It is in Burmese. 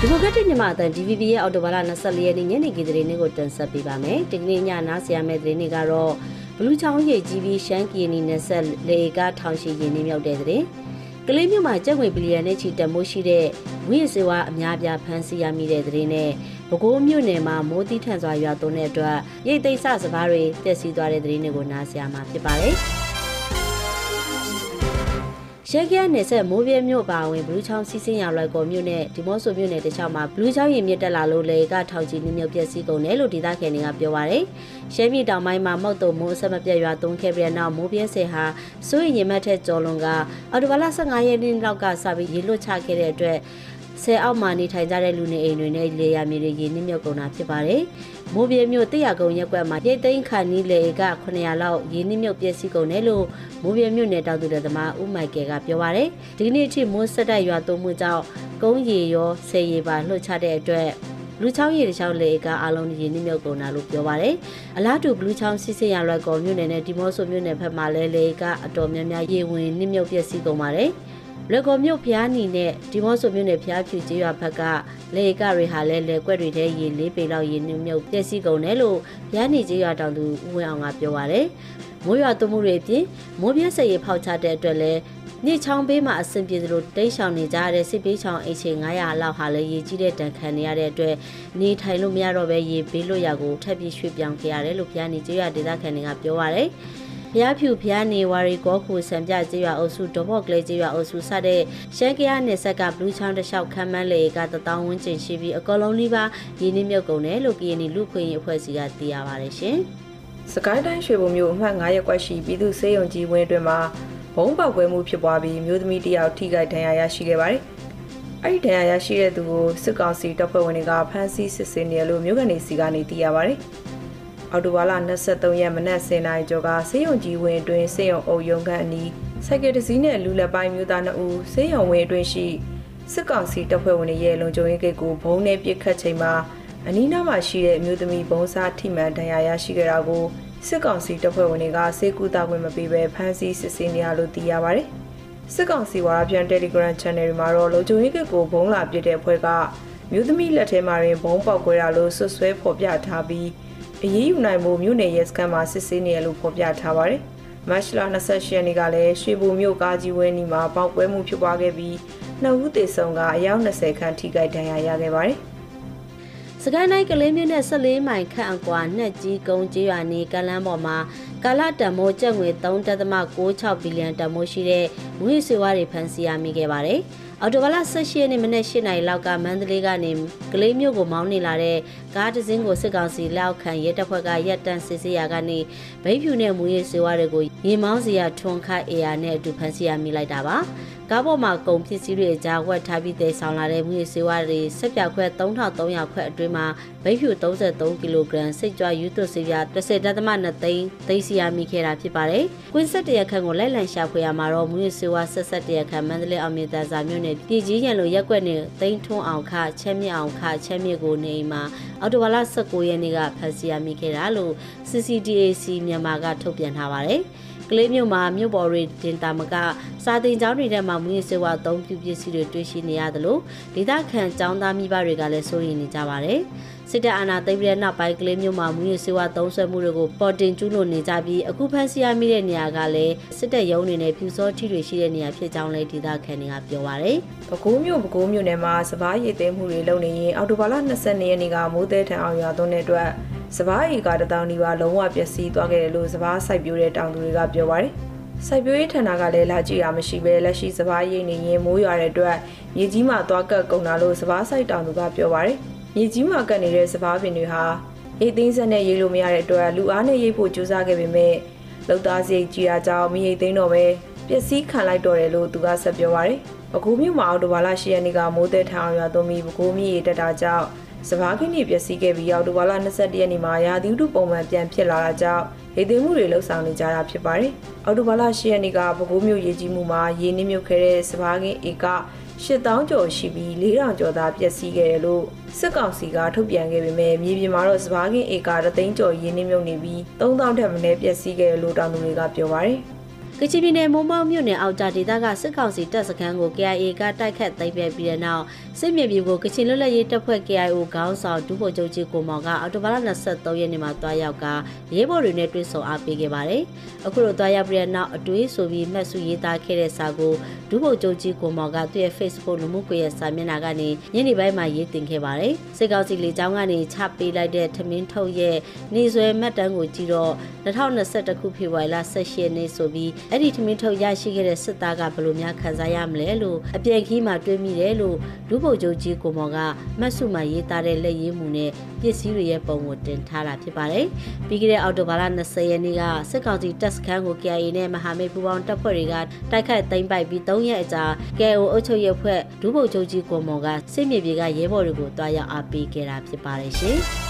ဒီမိုကရက်တစ်မြန်မာအသံ DVB ရဲ့အော်တိုဘာလ24ရက်နေ့ညနေခင်းသတင်းလေးကိုတင်ဆက်ပေးပါမယ်။ဒီကနေ့ညနားဆရာမယ့်သတင်းတွေကတော့ဘလူးချောင်းရိပ်ကြီးပြီးရှမ်းကီနီနယ်ဆက်လေကထောင်ရှိရင်နှမြောက်တဲ့သတင်း။ကလေးမြို့မှာကျပ်ငွေဘီလီယံနဲ့ချီတက်မိုးရှိတဲ့ဝိရစေဝါအများပြားဖမ်းဆီးရမိတဲ့သတင်းနဲ့ပဲခူးမြို့နယ်မှာမိုးတိထန်စွာရွာသွန်းတဲ့အတွက်ရိတ်သိမ်းဆစကားတွေတက်စီသွားတဲ့သတင်းတွေကိုနားဆရာမှာဖြစ်ပါတယ်။ ရှက်ကျန်းနယ်ဆက်မိုးပြဲမြို့ပါဝင်ဘလူးချောင်းစီးစင်းရလွယ်ကော်မြို့နဲ့ဒီမော့ဆိုမြို့နယ်တခြားမှာဘလူးချောင်းရင်မြစ်တက်လာလို့လေကထောက်ကြီးနှမြုပ်ပြက်စီးကုန်တယ်လို့ဒေသခံတွေကပြောပါရယ်ရှမ်းပြည်တောင်ပိုင်းမှာမောက်တုံမိုးဆက်မပြတ်ရွာသွန်းခဲ့ပြီးတဲ့နောက်မိုးပြဲဆယ်ဟာစိုးရင်ရင်မတ်ထက်ကျော်လွန်ကအော်တိုဘာလ15ရက်နေ့လောက်ကစပြီးရေလွတ်ချခဲ့တဲ့အတွက် ဆယ်အောက်မှာနေထိုင်ကြတဲ့လူနေအိမ်တွေနဲ့လေယာမြေတွေရေနစ်မြုပ်ကုန်တာဖြစ်ပါတယ်။မိုးပြေမြို့တရကုံရက်ကွက်မှာရိတ်သိမ်းခါနီးလေက900လောက်ရေနစ်မြုပ်ပျက်စီးကုန်တယ်လို့မိုးပြေမြို့နယ်တောင်သူတဲ့သမားဦးမိုက်ကယ်ကပြောပါတယ်။ဒီနေ့အထိမိုးဆက်တိုက်ရွာသွန်းမှုကြောင့်ကုန်းရီရောဆယ်ရီပါလှုပ်ချတဲ့အတွက်လူချောင်းရည်တစ်ချောင်းလေကအလုံးရည်နှမြုပ်ကုန်တာလို့ပြောပါရယ်အလားတူဘလူးချောင်းစစ်စစ်ရလွယ်ကော်မြို့နယ်နဲ့ဒီမော့ဆိုမြို့နယ်ဘက်မှာလည်းလေကအတော်များများရေဝင်နှမြုပ်ပျက်စီးကုန်ပါတယ် လွယ်ကော်မြို့ဖျားနီနဲ့ဒီမော့ဆိုမြို့နယ်ဖျားဖြူကျေးရွာဘက်ကလေကတွေဟာလည်းလေကွက်တွေထဲရေလေးပေလောက်ရေနှမြုပ်ပျက်စီးကုန်တယ်လို့ဖျားနီကျေးရွာတောင်သူဦးဝင်းအောင်ကပြောပါရယ်မိုးရွာသွန်းမှုတွေအပြင်မိုးပြဲစရိပ်ဖောက်ချတဲ့အတွက်လည်းညချောင်းဘေးမှာအဆင်ပြေသလိုတိတ်ဆောင်နေကြတဲ့စစ်ပေးချောင်းအိတ်ချေ900လောက်ဟာလည်းရေကြီးတဲ့တန်ခံနေရတဲ့အတွက်နေထိုင်လို့မရတော့ပဲရေဘေးလွတ်ရာကိုထပ်ပြီးရွှေ့ပြောင်းခဲ့ရတယ်လို့ဖျားနေကျေးရွာဒေသခံတွေကပြောပါရယ် ဖျားဖြူဖျားနေဝါရီကောခုစံပြကျေးရွာအုပ်စုဒေါ်ဘော့ကလေးကျေးရွာအုပ်စုစတဲ့ရှမ်းကရနယ်ဆက်ကဘလူးချောင်းတစ်လျှောက်ခမ်းမန်းလေကတထောင်ဝန်းကျင်ရှိပြီးအကောလုံးလေးပါရင်းနှီးမြုပ်ကုန်တယ်လို့ကရင်လူခွင့်ရေးအဖွဲ့စီကသိရပါတယ်ရှင်။စကိုင်းတိုင်းရွှေဘုံမြို့အမှတ်9ရပ်ကွက်ရှိပြည်သူ့စေယုံကြီးဝင်းအတွင်းမှာဘုံပေါက်ကွဲမှုဖြစ်ပွားပြီးမျိုးသမီးတစ်ယောက်ထိခိုက်ဒဏ်ရာရရှိခဲ့ပါတယ်။အဲ့ဒီဒဏ်ရာရရှိတဲ့သူကိုစစ်ကောင်စီတပ်ဖွဲ့ဝင်တွေကဖမ်းဆီးစစ်ဆေးနေတယ်လို့မြို့ကနေစီကနေသိရပါတယ်။ အော်တိုဘာလ23ရက်မနက်10:00နာရီကျော်ကစေယုံကြီးဝင်းအတွင်းစေယုံအုပ်ရုံခန့်အနီးစိုက်ကယ်တစည်းနဲ့လူလက်ပိုင်းမျိုးသား2ဦးစေယုံဝင်းအတွင်းရှိစစ်ကောင်စီတပ်ဖွဲ့ဝင်တွေရဲ့လုံခြုံရေးဂိတ်ကိုဘုံနဲ့ပစ်ခတ်ချိန်မှာအနီးနားမှာရှိတဲ့အမျိုးသမီးဘုံစားထိမှန်ဒဏ်ရာရရှိခဲ့တာကိုစစ်ကောင်စီတပ်ဖွဲ့ဝင်တွေကစေကူတာခွင့်မပေးဘဲဖမ်းဆီးစစ်ဆေးနေရလို့သိရပါတယ်။စစ်ကောင်စီဝါရပြန် Telegram Channel တွေမှာတော့လုံခြုံရေးကကိုဘုံလာပစ်တဲ့အဖွဲ့ကမြို့သမီးလက်ထဲမှာရင်ဘုံပေါက်ကွဲတာလို့ဆွဆွဲဖော်ပြထားပြီး အရေးယူနိုင်မှုမြို့နယ်ရဲစခန်းမှာစစ်ဆေးနေရလို့ဖော်ပြထားပါတယ်။မတ်လ28ရက်နေ့ကလည်းရွှေဘုံမြို့ကားကြီးဝင်းနီမှာပေါက်ကွဲမှုဖြစ်ပွားခဲ့ပြီးနှစ်ဦးသေဆုံးကအယောက်20ခန့်ထိခိုက်ဒဏ်ရာရခဲ့ပါတယ်။စကိုင်းတိုင်းကလေးမြို့နဲ့14မိုင်ခန့်အကွာနှက်ကြီးကုန်းကျေးရွာနေကလန်းပေါ်မှာ ကာလတံမိုးကျပ်ငွေ3.66ဘီလီယံတန်မိုးရှိတဲ့မွေးဆွေဝါးတွေဖန်ဆီးရမိခဲ့ပါတယ်။အော်တိုဘလ18ရက်နေ့မနေ့8နာရီလောက်ကမန္တလေးကနေကလေးမြို့ကိုမောင်းနေလာတဲ့ကားတစ်စင်းကိုစစ်ကောင်စီလက်အောက်ခံရဲတပ်ဖွဲ့ကရက်တန့်စစ်ဆေးရာကနေဗိတ်ဖြူနဲ့မွေးဆွေဝါးတွေကိုရေမောင်းစီရထွန်ခတ်အေယာနဲ့အတူဖန်ဆီးရမိလိုက်တာပါ။ ကားပေါ်မှာကုန်ပစ္စည်းတွေအကြားဝက်ထားပြီးတည်ဆောင်လာတဲ့မူရစေဝါတွေဆက်ပြခွဲ3300ခွဲအတွင်းမှာဘိတ်ဖြူ33ကီလိုဂရမ်စိတ်ကြွယူသွစေပြ10.2သိန်းသိစီရမိခဲ့တာဖြစ်ပါတယ်။ကွင်းဆက်တရခန့်ကိုလိုက်လံရှာဖွေရမှာတော့မူရစေဝါဆက်ဆက်တရခန့်မန္တလေးအောင်မြင်တန်စာမြို့နယ်ပြည်ကြီးရန်လိုရက်ွက်နေသိန်းထွန်းအောင်ခချမ်းမြအောင်ခချမ်းမြကိုနေအိမ်မှာအော်တိုဘာလ19ရက်နေ့ကဖမ်းဆီးရမိခဲ့တာလို့ CCDAC မြန်မာကထုတ်ပြန်ထားပါတယ်။ကလေးမြို့မှာမြို့ပေါ်တွေတင်တာမကစာတင်ကျောင်းတွေထဲမှာမူရစေဝါအသုံးပြုပစ္စည်းတွေတွေ့ရှိနေရတယ်လို့ဒေသခံကျောင်းသားမိဘတွေကလည်းစိုးရိမ်နေကြပါတယ် စစ်တပ်အာဏာသိမ်းပြီးတဲ့နောက်ပိုင်းကလေးမျိုးမှာမူရစေဝါသုံးဆွဲမှုတွေကိုပေါ်တင်ကျူးလွန်နေကြပြီးအခုဖမ်းဆီးရမိတဲ့နေရာကလည်းစစ်တပ်ရုံးတွေနဲ့ဖြူစောထီတွေရှိတဲ့နေရာဖြစ်ကြောင်းလည်းဒေသခံတွေကပြောပါတယ်။ပဲခူးမြို့ပဲခူးမြို့နယ်မှာစပားရည်သိမ်းမှုတွေလုပ်နေရင်အော်တိုဘာလ22ရက်နေ့ကမိုးသည်ထံအောင်ရွာသွန်းတဲ့အတွက်စပားရီကတထောင်ဒီပါလုံးဝပျက်စီးသွားခဲ့တယ်လို့စပားစိုက်ပျိုးတဲ့တောင်သူတွေကပြောပါတယ်။စိုက်ပျိုးရေးဌာနကလည်းလာကြည့်တာမရှိဘဲလက်ရှိစပားရိတ်နေရင်မိုးရွာတဲ့အတွက်မြေကြီးမှာသွားကတ်ကုန်တာလို့စပားစိုက်တောင်သူကပြောပါတယ်။ မြေကြီးမှာကတ်နေတဲ့စပားပင်တွေဟာရိတ်သိမ်းဆက်နဲ့ရိတ်လို့မရတဲ့အတွက်လူအားနဲ့ရိတ်ဖို့ကြိုးစားခဲ့ပေမဲ့လောက်သားစိတ်ကြီးတာကြောင့်မရိတ်သိမ်းတော့ပဲပျက်စီးခံလိုက်တော့တယ်လို့သူကဆက်ပြောပါတယ်။ပဲခူးမြို့မှာအော်တိုဘာလ10ရက်နေ့ကမိုးသည်ထောင်ရွာသွန်းပြီးပဲခူးမြို့ရေတက်တာကြောင့်စဘာခင်းကြီးပျက်စီးခဲ့ပြီးအောက်တိုဘာလ22ရက်နေ့မှာရာသီဥတုပုံမှန်ပြန်ဖြစ်လာတာကြောင့်ရေသိမ်းမှုတွေလှုပ်ဆောင်နေကြတာဖြစ်ပါတယ်။အောက်တိုဘာလ10ရက်နေ့ကပဲခူးမြို့ရေကြီးမှုမှာရေနစ်မြုပ်ခဲ့တဲ့စဘာခင်းဧက 8000ကျော်ရှိပြီး4000ကျော်သာပျက်စီးခဲ့တယ်လို့စစ်ကောင်စီကထုတ်ပြန်ခဲ့ပေမဲ့မြေပြင်မှာတော့စဘာကင်းဧက3သိန်းကျော်ရင်းနှီးမြုပ်နေပြီး3000ထက်မနည်းပျက်စီးခဲ့တယ်လို့တောင်သူတွေကပြောပါတယ်။ကချင်ပြည်နယ်မုံမောက်မြို့နယ်အောက်ကြားဒေသကစစ်ကောင်စီတပ်စခန်းကို KIA ကတိုက်ခတ်သိမ်းပိုက်ပြီးတဲ့နောက်စစ်မြေပြင်ကိုကချင်လွတ်လပ်ရေးတပ်ဖွဲ့ KIO ခေါင်းဆောင်ဒုဗိုလ်ချုပ်ကြီးကိုမောင်ကအော်တိုဘာလ23ရက်နေ့မှာတွားရောက်ကရေးဘော်တွေနဲ့တွေ့ဆုံအားပေးခဲ့ပါတယ်။ အခုလိုတွားရောက်ပြီးတဲ့နောက်အတွေးဆိုပြီးမှတ်စုရေးသားခဲ့တဲ့စာကိုဒုဗိုလ်ချုပ်ကြီးကိုမောင်ကသူ့ရဲ့ Facebook လူမှုကွန်ရက်စာမျက်နှာကနေညနေပိုင်းမှာရေးတင်ခဲ့ပါတယ်။စစ်ကောင်စီလေကြောင်းကနေချပေးလိုက်တဲ့ထမင်းထုတ်ရဲ့နေဆွဲမှတ်တမ်းကိုကြည့်တော့2021ခုဖေဖော်ဝါရီလ18ရက်နေ့ဆိုပြီးအဲ့ဒီထမင်းထုတ်ရရှိခဲ့တဲ့စစ်သားကဘယ်လိုများခံစားရမလဲလို့အပြန်ခီးမှာတွေးမိတယ်လို့ဒုဗိုလ်ချုပ်ကြီးကိုမောင်ကမှတ်စုမှာရေးသားတဲ့လက်ရင်းမှုနဲ့ပစ္စည်းတွေရဲ့ပုံကိုတင်ထားတာဖြစ်ပါတယ်။ပြီးခဲ့တဲ့အောက်တိုဘာလ20ရက်နေ့ကစစ်ကောင်စီတပ်စခန်းကို KIA နဲ့မဟာမိတ်ပူးပေါင်းတပ်ဖွဲ့တွေကတိုက်ခိုက်သိမ်းပိုက်ပြီး3ရက်အကြာ KIO အုပ်ချုပ်ရေးအဖွဲ့ဒုဗိုလ်ချုပ်ကြီးကိုမောင်ကစစ်မြေပြေကရဲဘော်တွေကိုတွားရောက်အားပေးခဲ့တာဖြစ်ပါတယ်ရှင်။